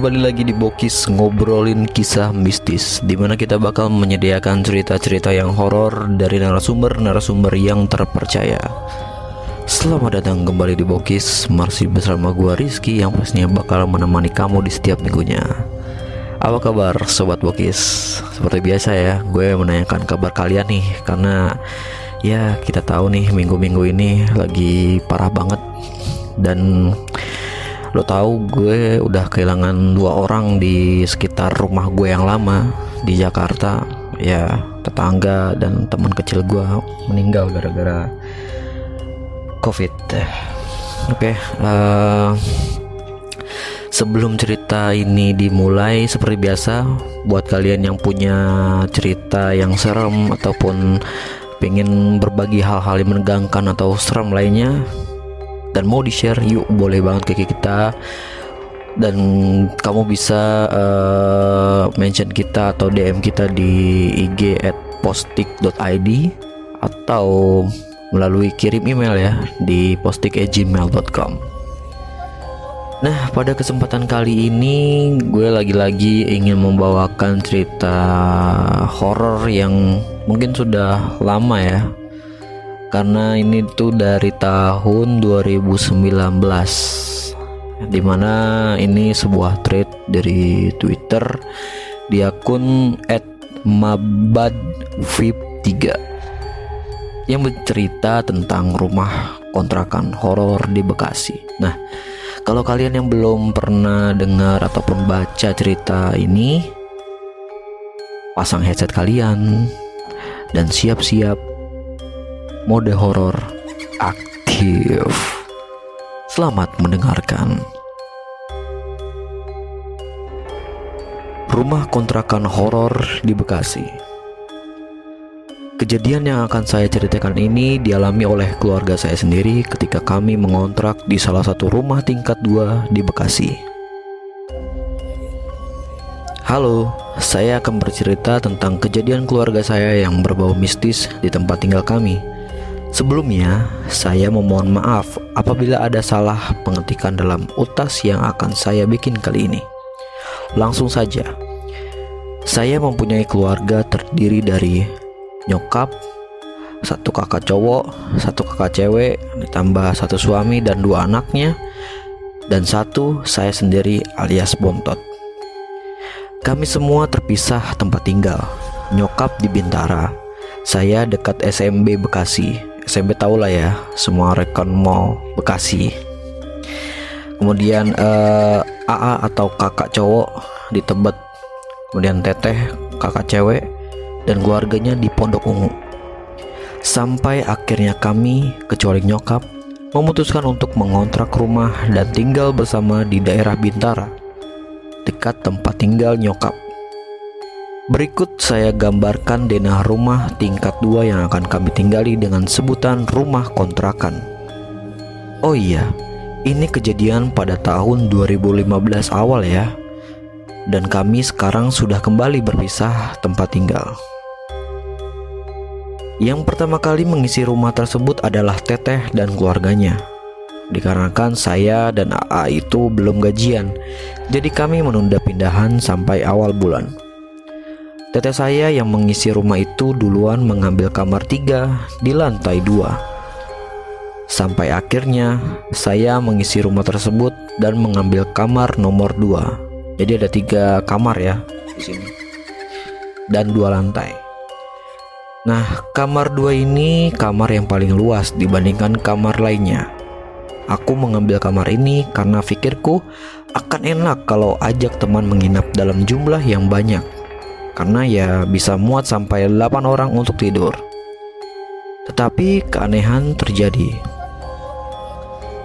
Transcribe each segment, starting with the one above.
Kembali lagi di Bokis ngobrolin kisah mistis Di mana kita bakal menyediakan cerita-cerita yang horor dari narasumber-narasumber yang terpercaya. Selamat datang kembali di Bokis Masih bersama gua Rizky yang pastinya bakal menemani kamu di setiap minggunya. Apa kabar Sobat Bokis? Seperti biasa ya, gue menanyakan kabar kalian nih Karena ya kita tahu nih minggu-minggu ini lagi parah banget. Dan lo tahu gue udah kehilangan dua orang di sekitar rumah gue yang lama di Jakarta. Ya tetangga dan teman kecil gue meninggal gara-gara covid. Oke okay, uh, eh, sebelum cerita ini dimulai seperti biasa buat kalian yang punya cerita yang serem ataupun pengen berbagi hal-hal yang menegangkan atau serem lainnya dan mau di share yuk boleh banget ke kita dan kamu bisa uh, mention kita atau DM kita di IG at postik.id atau melalui kirim email ya di postik@gmail.com. Nah, pada kesempatan kali ini gue lagi-lagi ingin membawakan cerita horor yang mungkin sudah lama ya karena ini tuh dari tahun 2019 di mana ini sebuah thread dari Twitter di akun @mabadvip3 yang bercerita tentang rumah kontrakan horor di Bekasi. Nah, kalau kalian yang belum pernah dengar ataupun baca cerita ini, pasang headset kalian dan siap-siap mode horor aktif. Selamat mendengarkan. Rumah kontrakan horor di Bekasi. Kejadian yang akan saya ceritakan ini dialami oleh keluarga saya sendiri ketika kami mengontrak di salah satu rumah tingkat 2 di Bekasi. Halo, saya akan bercerita tentang kejadian keluarga saya yang berbau mistis di tempat tinggal kami. Sebelumnya, saya memohon maaf apabila ada salah pengetikan dalam utas yang akan saya bikin kali ini. Langsung saja, saya mempunyai keluarga terdiri dari nyokap, satu kakak cowok, satu kakak cewek, ditambah satu suami dan dua anaknya, dan satu saya sendiri alias bontot. Kami semua terpisah tempat tinggal. Nyokap di Bintara, saya dekat SMB Bekasi, SMP tahu lah ya semua rekon mall Bekasi. Kemudian eh, AA atau kakak cowok di Tebet. Kemudian teteh kakak cewek dan keluarganya di Pondok Ungu. Sampai akhirnya kami kecuali nyokap memutuskan untuk mengontrak rumah dan tinggal bersama di daerah Bintara dekat tempat tinggal nyokap Berikut saya gambarkan denah rumah tingkat 2 yang akan kami tinggali dengan sebutan rumah kontrakan. Oh iya, ini kejadian pada tahun 2015 awal ya. Dan kami sekarang sudah kembali berpisah tempat tinggal. Yang pertama kali mengisi rumah tersebut adalah Teteh dan keluarganya. Dikarenakan saya dan AA itu belum gajian, jadi kami menunda pindahan sampai awal bulan. Teteh saya yang mengisi rumah itu duluan mengambil kamar tiga di lantai dua. Sampai akhirnya saya mengisi rumah tersebut dan mengambil kamar nomor dua. Jadi ada tiga kamar ya di sini dan dua lantai. Nah, kamar dua ini kamar yang paling luas dibandingkan kamar lainnya. Aku mengambil kamar ini karena pikirku akan enak kalau ajak teman menginap dalam jumlah yang banyak karena ya bisa muat sampai 8 orang untuk tidur. Tetapi keanehan terjadi.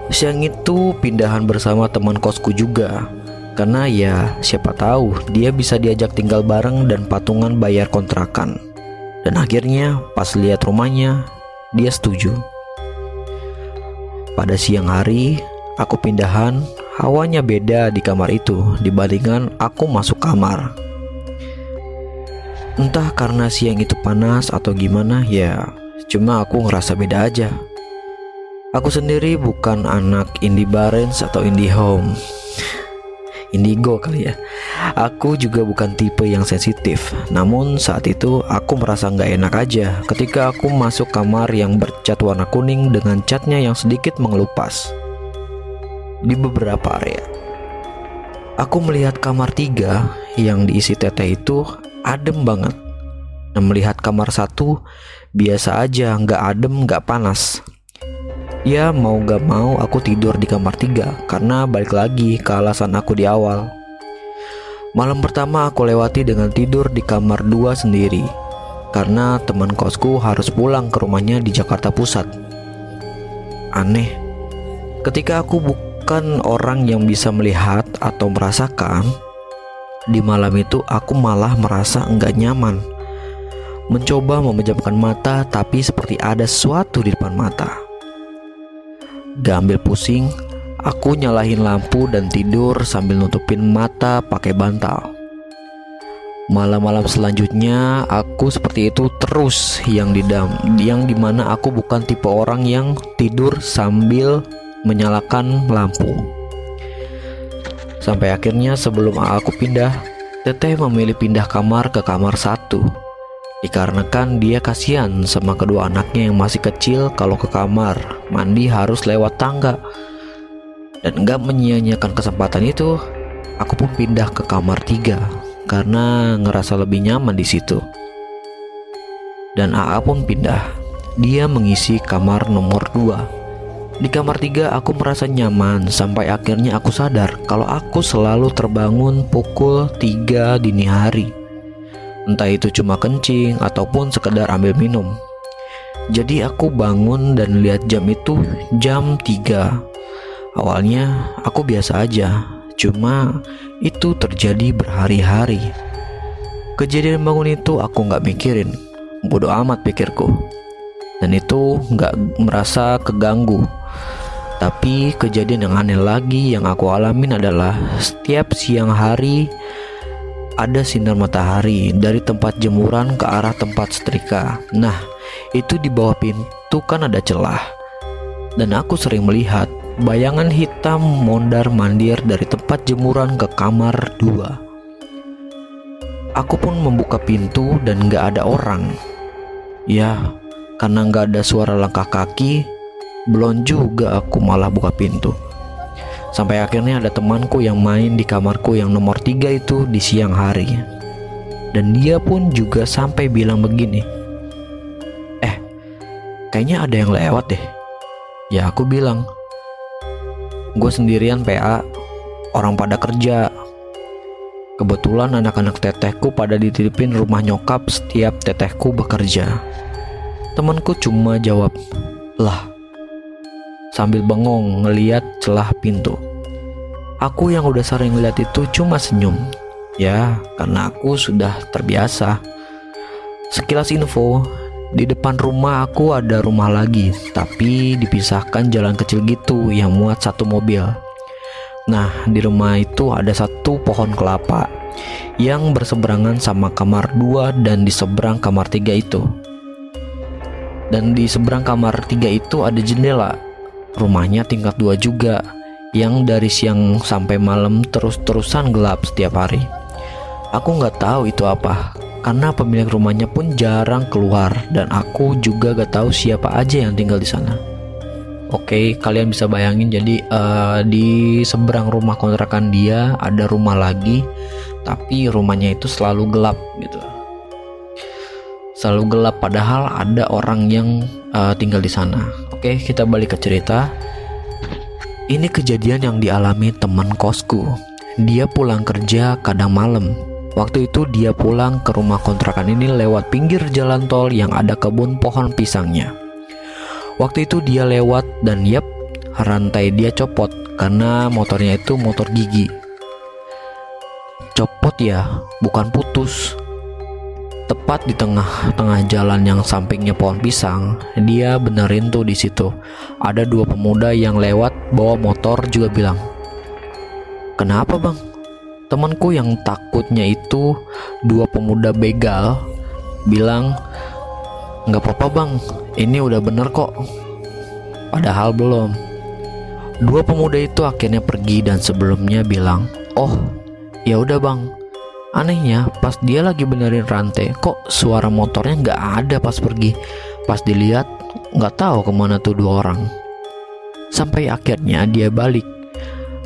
Siang itu pindahan bersama teman kosku juga. Karena ya siapa tahu dia bisa diajak tinggal bareng dan patungan bayar kontrakan. Dan akhirnya pas lihat rumahnya, dia setuju. Pada siang hari, aku pindahan, hawanya beda di kamar itu dibandingkan aku masuk kamar. Entah karena siang itu panas atau gimana ya Cuma aku ngerasa beda aja Aku sendiri bukan anak indie barens atau indie home indigo kali ya. Aku juga bukan tipe yang sensitif. Namun saat itu aku merasa nggak enak aja ketika aku masuk kamar yang bercat warna kuning dengan catnya yang sedikit mengelupas di beberapa area. Aku melihat kamar tiga yang diisi teteh itu adem banget. Dan melihat kamar satu biasa aja, nggak adem, nggak panas. Ya mau gak mau aku tidur di kamar tiga karena balik lagi ke alasan aku di awal. Malam pertama aku lewati dengan tidur di kamar dua sendiri karena teman kosku harus pulang ke rumahnya di Jakarta Pusat. Aneh, ketika aku bukan orang yang bisa melihat atau merasakan, di malam itu aku malah merasa enggak nyaman. Mencoba memejamkan mata tapi seperti ada sesuatu di depan mata. Gak ambil pusing, aku nyalahin lampu dan tidur sambil nutupin mata pakai bantal. Malam-malam selanjutnya aku seperti itu terus yang didam, yang di mana aku bukan tipe orang yang tidur sambil menyalakan lampu. Sampai akhirnya sebelum aku pindah, Teteh memilih pindah kamar ke kamar satu Dikarenakan dia kasihan sama kedua anaknya yang masih kecil kalau ke kamar mandi harus lewat tangga. Dan gak menyia-nyiakan kesempatan itu, aku pun pindah ke kamar tiga karena ngerasa lebih nyaman di situ. Dan AA pun pindah. Dia mengisi kamar nomor dua. Di kamar tiga aku merasa nyaman sampai akhirnya aku sadar kalau aku selalu terbangun pukul 3 dini hari entah itu cuma kencing ataupun sekedar ambil minum. Jadi aku bangun dan lihat jam itu jam 3. Awalnya aku biasa aja, cuma itu terjadi berhari-hari. Kejadian bangun itu aku nggak mikirin, bodoh amat pikirku. Dan itu nggak merasa keganggu. Tapi kejadian yang aneh lagi yang aku alamin adalah setiap siang hari ada sinar matahari dari tempat jemuran ke arah tempat setrika. Nah, itu di bawah pintu kan ada celah. Dan aku sering melihat bayangan hitam mondar-mandir dari tempat jemuran ke kamar dua. Aku pun membuka pintu dan gak ada orang. Ya, karena gak ada suara langkah kaki, belum juga aku malah buka pintu. Sampai akhirnya ada temanku yang main di kamarku yang nomor tiga itu di siang hari. Dan dia pun juga sampai bilang begini. Eh, kayaknya ada yang lewat deh. Ya aku bilang, gue sendirian PA, orang pada kerja. Kebetulan anak-anak tetehku pada dititipin rumah nyokap setiap tetehku bekerja. Temanku cuma jawab, lah sambil bengong ngeliat celah pintu. Aku yang udah sering lihat itu cuma senyum. Ya, karena aku sudah terbiasa. Sekilas info, di depan rumah aku ada rumah lagi, tapi dipisahkan jalan kecil gitu yang muat satu mobil. Nah, di rumah itu ada satu pohon kelapa yang berseberangan sama kamar dua dan di seberang kamar tiga itu. Dan di seberang kamar tiga itu ada jendela Rumahnya tingkat dua juga, yang dari siang sampai malam terus-terusan gelap setiap hari. Aku nggak tahu itu apa, karena pemilik rumahnya pun jarang keluar dan aku juga gak tahu siapa aja yang tinggal di sana. Oke, kalian bisa bayangin jadi uh, di seberang rumah kontrakan dia ada rumah lagi, tapi rumahnya itu selalu gelap gitu. Selalu gelap padahal ada orang yang uh, tinggal di sana. Oke, kita balik ke cerita. Ini kejadian yang dialami teman kosku. Dia pulang kerja kadang malam. Waktu itu dia pulang ke rumah kontrakan ini lewat pinggir jalan tol yang ada kebun pohon pisangnya. Waktu itu dia lewat dan yep, rantai dia copot karena motornya itu motor gigi. Copot ya, bukan putus. Tepat di tengah-tengah jalan yang sampingnya pohon pisang, dia benerin tuh di situ. Ada dua pemuda yang lewat bawa motor juga bilang, "Kenapa, Bang?" Temanku yang takutnya itu dua pemuda begal bilang, "Nggak apa-apa, Bang. Ini udah bener kok." Padahal belum. Dua pemuda itu akhirnya pergi dan sebelumnya bilang, oh ya udah bang anehnya pas dia lagi benerin rantai kok suara motornya nggak ada pas pergi? Pas dilihat nggak tahu ke mana tuh dua orang. Sampai akhirnya dia balik.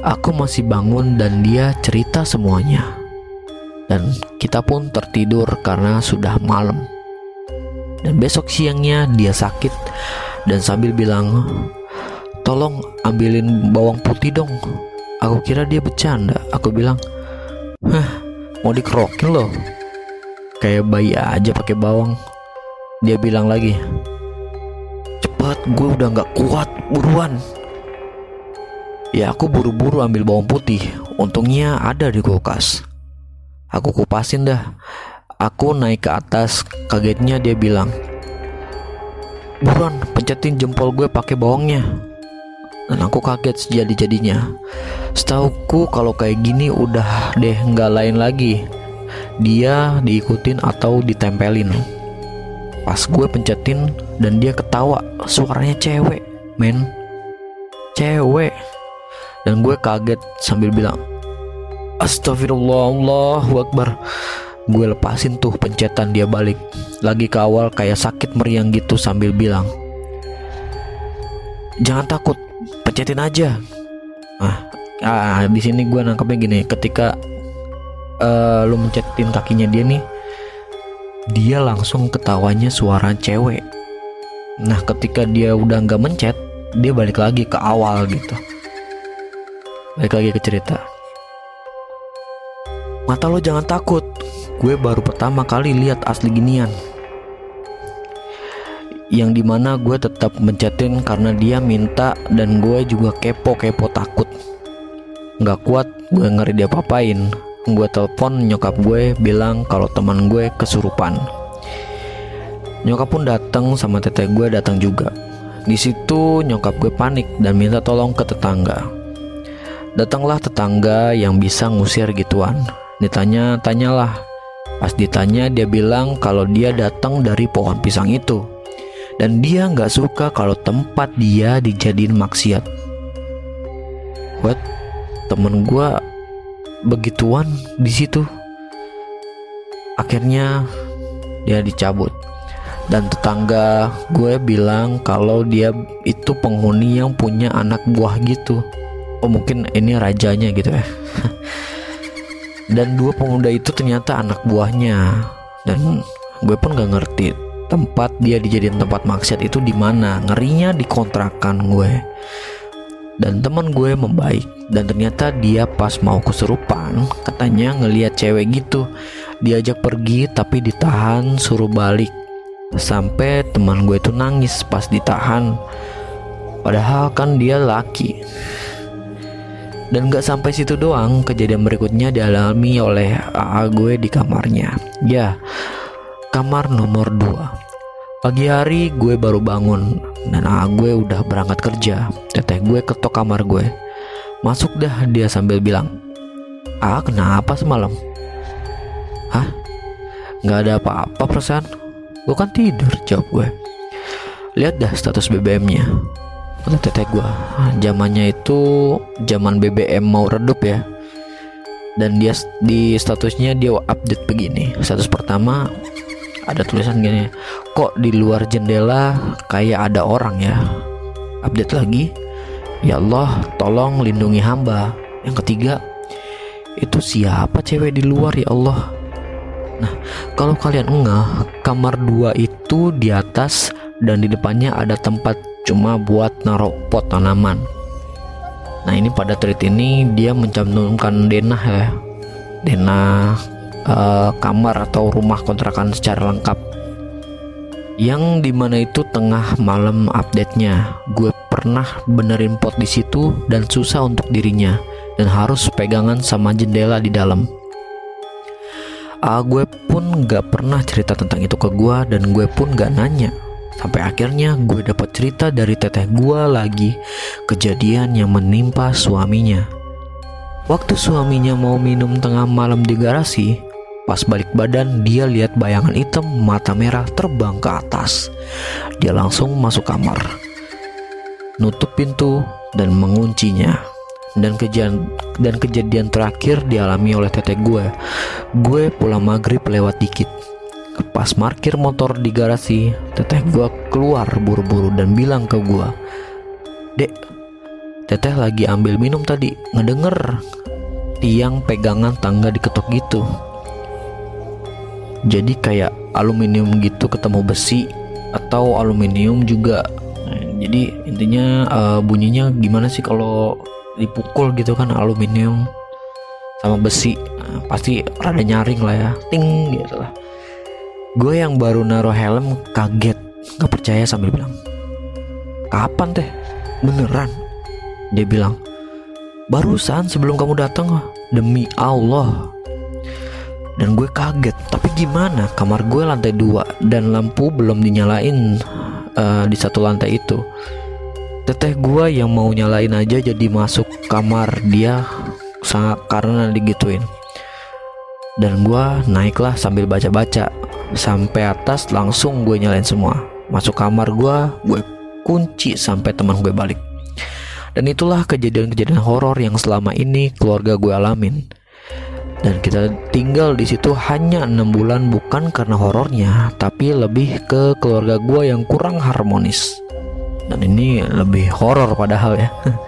Aku masih bangun dan dia cerita semuanya. Dan kita pun tertidur karena sudah malam. Dan besok siangnya dia sakit. Dan sambil bilang tolong ambilin bawang putih dong. Aku kira dia bercanda. Aku bilang, Hah, mau dikerokin loh. Kayak bayi aja pakai bawang. Dia bilang lagi, Cepat, gue udah gak kuat, buruan. Ya aku buru-buru ambil bawang putih. Untungnya ada di kulkas. Aku kupasin dah. Aku naik ke atas. Kagetnya dia bilang, Buruan, pencetin jempol gue pakai bawangnya dan aku kaget sejadi-jadinya. Setauku kalau kayak gini udah deh nggak lain lagi. Dia diikutin atau ditempelin. Pas gue pencetin dan dia ketawa, suaranya cewek, men. Cewek. Dan gue kaget sambil bilang, Astagfirullah, Akbar. Gue lepasin tuh pencetan dia balik. Lagi ke awal kayak sakit meriang gitu sambil bilang, Jangan takut, pencetin aja. Ah, ah di sini gue nangkepnya gini. Ketika uh, lu mencetin kakinya dia nih dia langsung ketawanya suara cewek. Nah ketika dia udah nggak mencet dia balik lagi ke awal gitu. Balik lagi ke cerita. Mata lo jangan takut. Gue baru pertama kali lihat asli ginian yang di mana gue tetap mencetin karena dia minta dan gue juga kepo-kepo takut. Nggak kuat gue ngeri dia papain gue telepon nyokap gue bilang kalau teman gue kesurupan. Nyokap pun datang sama teteh gue datang juga. Di situ nyokap gue panik dan minta tolong ke tetangga. Datanglah tetangga yang bisa ngusir gituan. Ditanya tanyalah. Pas ditanya dia bilang kalau dia datang dari pohon pisang itu dan dia nggak suka kalau tempat dia dijadiin maksiat. Buat temen gue begituan di situ. Akhirnya dia dicabut dan tetangga gue bilang kalau dia itu penghuni yang punya anak buah gitu. Oh mungkin ini rajanya gitu ya. dan dua pemuda itu ternyata anak buahnya dan gue pun gak ngerti tempat dia dijadiin tempat maksiat itu di mana? Ngerinya di kontrakan gue. Dan teman gue membaik. Dan ternyata dia pas mau kesurupan katanya ngelihat cewek gitu. Diajak pergi tapi ditahan suruh balik. Sampai teman gue itu nangis pas ditahan. Padahal kan dia laki. Dan gak sampai situ doang kejadian berikutnya dialami oleh AA gue di kamarnya. Ya kamar nomor 2 Pagi hari gue baru bangun dan AA gue udah berangkat kerja. Teteh gue ketok kamar gue. Masuk dah dia sambil bilang, Ah kenapa semalam? Hah? Gak ada apa-apa perasaan? Gue kan tidur jawab gue. Lihat dah status BBM-nya. Kata teteh gue, zamannya itu zaman BBM mau redup ya. Dan dia di statusnya dia update begini. Status pertama ada tulisan gini kok di luar jendela kayak ada orang ya? Update lagi ya Allah tolong lindungi hamba. Yang ketiga itu siapa cewek di luar ya Allah? Nah kalau kalian enggak kamar dua itu di atas dan di depannya ada tempat cuma buat naruh pot tanaman. Nah ini pada tweet ini dia mencantumkan denah ya. Denah uh, kamar atau rumah kontrakan secara lengkap. Yang di mana itu tengah malam update-nya. Gue pernah benerin pot di situ dan susah untuk dirinya dan harus pegangan sama jendela di dalam. Uh, gue pun gak pernah cerita tentang itu ke gue dan gue pun gak nanya. Sampai akhirnya gue dapat cerita dari teteh gue lagi kejadian yang menimpa suaminya. Waktu suaminya mau minum tengah malam di garasi Pas balik badan, dia lihat bayangan hitam mata merah terbang ke atas. Dia langsung masuk kamar, nutup pintu, dan menguncinya. dan kejadian dan kejadian terakhir dialami oleh teteh gue. Gue pulang maghrib lewat dikit. Pas parkir motor di garasi teteh gue keluar buru-buru dan bilang ke gue dek teteh lagi ambil minum tadi. Ngedenger tiang pegangan tangga diketok gitu jadi kayak aluminium gitu ketemu besi atau aluminium juga. Jadi intinya uh, bunyinya gimana sih kalau dipukul gitu kan aluminium sama besi. Nah, pasti rada nyaring lah ya. Ting gitu lah. Gue yang baru naruh helm kaget nggak percaya sambil bilang kapan teh? Beneran? Dia bilang barusan sebelum kamu datang demi Allah dan gue kaget tapi gimana? Kamar gue lantai dua dan lampu belum dinyalain uh, di satu lantai itu. Teteh gua yang mau nyalain aja jadi masuk kamar dia sangat karena digituin. Dan gua naiklah sambil baca-baca. Sampai atas langsung gue nyalain semua. Masuk kamar gua gue kunci sampai teman gue balik. Dan itulah kejadian-kejadian horor yang selama ini keluarga gue alamin dan kita tinggal di situ hanya enam bulan bukan karena horornya tapi lebih ke keluarga gue yang kurang harmonis. Dan ini lebih horor padahal ya.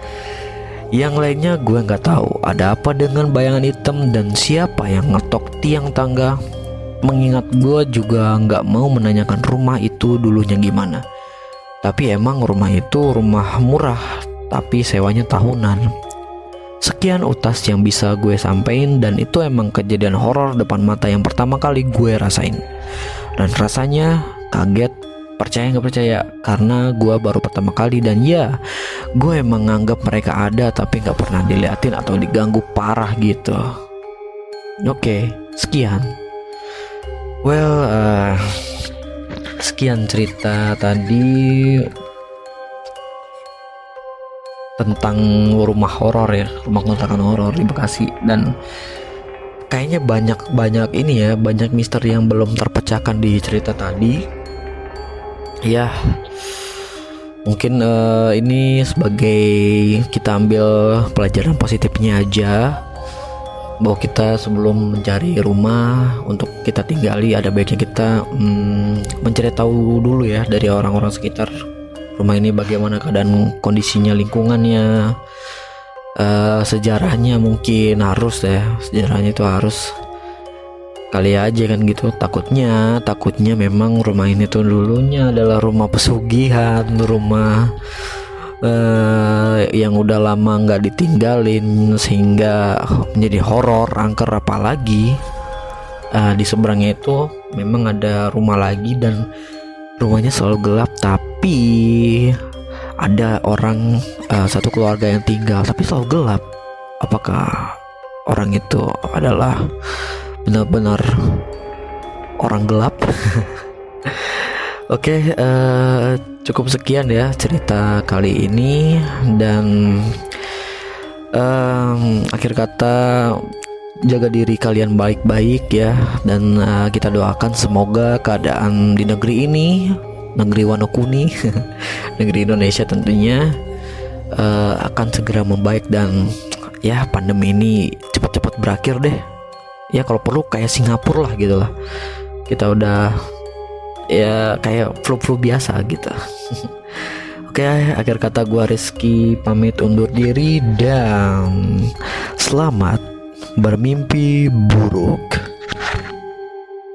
Yang lainnya gue nggak tahu ada apa dengan bayangan hitam dan siapa yang ngetok tiang tangga? Mengingat gue juga nggak mau menanyakan rumah itu dulunya gimana. Tapi emang rumah itu rumah murah tapi sewanya tahunan Sekian utas yang bisa gue sampein dan itu emang kejadian horor depan mata yang pertama kali gue rasain. Dan rasanya kaget, percaya nggak percaya karena gue baru pertama kali dan ya gue emang nganggap mereka ada tapi nggak pernah diliatin atau diganggu parah gitu. Oke, sekian. Well, uh, sekian cerita tadi tentang rumah horor ya rumah kontrakan horor di Bekasi. Dan kayaknya banyak banyak ini ya banyak misteri yang belum terpecahkan di cerita tadi. Ya mungkin uh, ini sebagai kita ambil pelajaran positifnya aja. Bahwa kita sebelum mencari rumah untuk kita tinggali ada baiknya kita hmm, mencari tahu dulu ya dari orang-orang sekitar rumah ini bagaimana keadaan kondisinya lingkungannya uh, sejarahnya mungkin harus ya. Sejarahnya itu harus kali aja kan gitu. Takutnya takutnya memang rumah ini tuh dulunya adalah rumah pesugihan rumah uh, yang udah lama nggak ditinggalin sehingga menjadi horor angker apalagi. Uh, di seberangnya itu memang ada rumah lagi dan rumahnya selalu gelap tapi ada orang uh, satu keluarga yang tinggal tapi selalu gelap. Apakah orang itu adalah benar-benar orang gelap? Oke uh, cukup sekian ya cerita kali ini. Dan um, akhir kata jaga diri kalian baik-baik ya. Dan uh, kita doakan semoga keadaan di negeri ini negeri Wanokuni negeri Indonesia tentunya uh, akan segera membaik dan ya pandemi ini cepat-cepat berakhir deh. Ya kalau perlu kayak Singapura lah gitu lah. Kita udah ya kayak flu-flu biasa gitu. Oke, akhir kata gua Rizky pamit undur diri dan selamat bermimpi buruk.